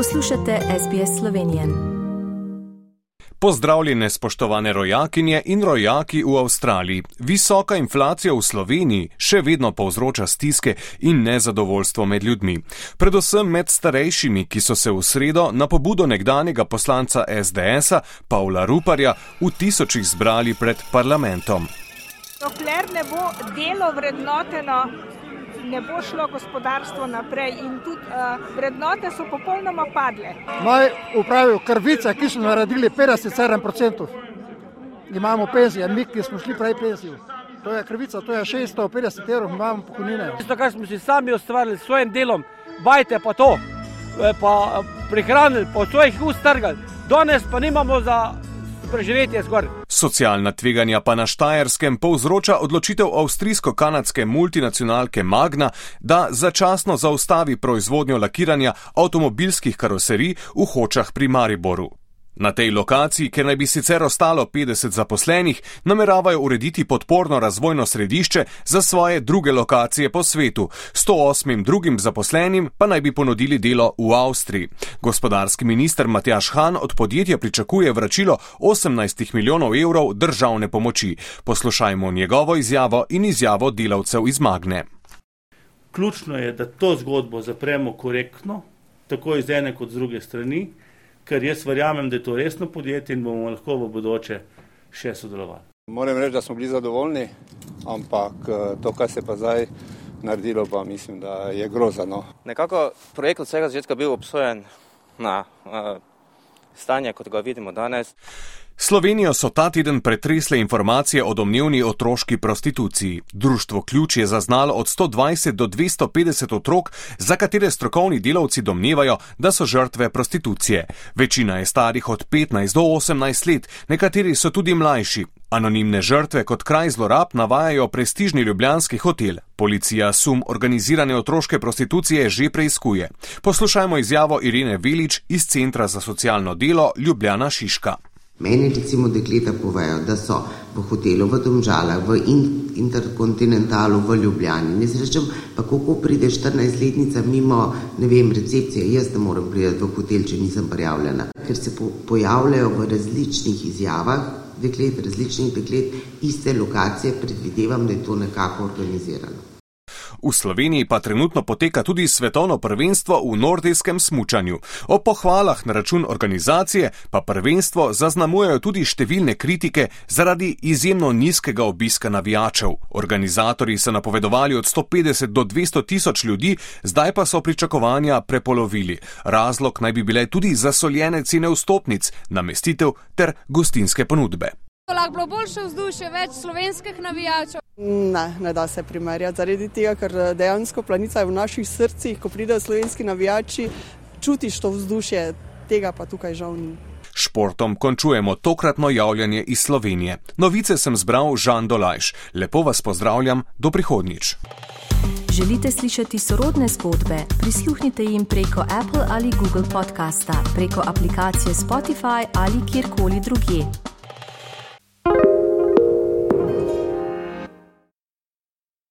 Poslušate SBS Slovenijo. Pozdravljene spoštovane rojakinje in rojaki v Avstraliji. Visoka inflacija v Sloveniji še vedno povzroča stiske in nezadovoljstvo med ljudmi. Predvsem med starejšimi, ki so se v sredo na pobudo nekdanjega poslanca SDS-a Pavla Ruparja v tisočih zbrali pred parlamentom. Dokler ne bo delo vrednoteno, ne bo šlo gospodarstvo naprej in tudi uh, vrednote so popolnoma padle. Naj upravijo krvice, ki so naredili 57%. Imamo penzije, mi, ki smo šli prej penzijo. To je krvica, to je 650 evrov, imamo pokojnine. Tisto, kar smo si sami ustvarili s svojim delom, bajte pa to, eh, pa prihranili, po svojih ust trgali. Danes pa nimamo za preživetje zgor. Socialna tveganja pa na Štajerskem povzroča odločitev avstrijsko-kanadske multinacionalke Magna, da začasno zaustavi proizvodnjo lakiranja avtomobilskih karoserij v Hočah pri Mariboru. Na tej lokaciji, kjer naj bi sicer ostalo 50 zaposlenih, nameravajo urediti podporno razvojno središče za svoje druge lokacije po svetu. 108 drugim zaposlenim pa naj bi ponudili delo v Avstriji. Gospodarski minister Matjaš Han od podjetja pričakuje vračilo 18 milijonov evrov državne pomoči. Poslušajmo njegovo izjavo in izjavo delavcev iz Magne. Ključno je, da to zgodbo zapremo korektno, tako iz ene kot z druge strani ker jaz verjamem, da je to resno podjetje in bomo lahko v bodoče še sodelovali. Moram reči, da smo bili zadovoljni, ampak eh, to, kar se pa zdaj naredilo, pa mislim, da je grozano. Nekako projekt od vsega začetka bil obsojen na uh, stanje, kot ga vidimo danes. Slovenijo so ta teden pretresle informacije o domnevni otroški prostituciji. Društvo Ključ je zaznalo od 120 do 250 otrok, za katere strokovni delavci domnevajo, da so žrtve prostitucije. Večina je starih od 15 do 18 let, nekateri so tudi mlajši. Anonimne žrtve kot kraj zlorab navajajo prestižni ljubljanski hotel. Policija sum organizirane otroške prostitucije že preizkuje. Poslušajmo izjavo Irene Velič iz Centra za socialno delo Ljubljana Šiška. Meni recimo dekleta povejo, da so v hotelu v Domžalah, v Interkontinentalu, v Ljubljani. Ne rečem, pa kako pride 14-letnica mimo, ne vem, recepcije, jaz ne morem priti v hotel, če nisem prijavljena. Ker se po, pojavljajo v različnih izjavah, deklet, različnih deklet, iste lokacije, predvidevam, da je to nekako organizirano. V Sloveniji pa trenutno poteka tudi svetovno prvenstvo v nordijskem smučanju. O pohvalah na račun organizacije pa prvenstvo zaznamujejo tudi številne kritike zaradi izjemno nizkega obiska navijačev. Organizatori so napovedovali od 150 do 200 tisoč ljudi, zdaj pa so pričakovanja prepolovili. Razlog naj bi bile tudi zasoljene cene vstopnic, namestitev ter gostinske ponudbe. Lahko bilo boljše vzdušje, več slovenskih navijačev. Ne, ne da se primerjati, zaradi tega, ker eh, dejansko planica je v naših srcih, ko pridejo slovenski navijači, čutiš to vzdušje, tega pa tukaj žal ni. Športom končujemo tokratno javljanje iz Slovenije. Novice sem zbral Žan Dolajš. Lepo vas pozdravljam, do prihodnič. Želite slišati sorodne zgodbe? Prisluhnite jim preko Apple ali Google podcasta, preko aplikacije Spotify ali kjerkoli drugje.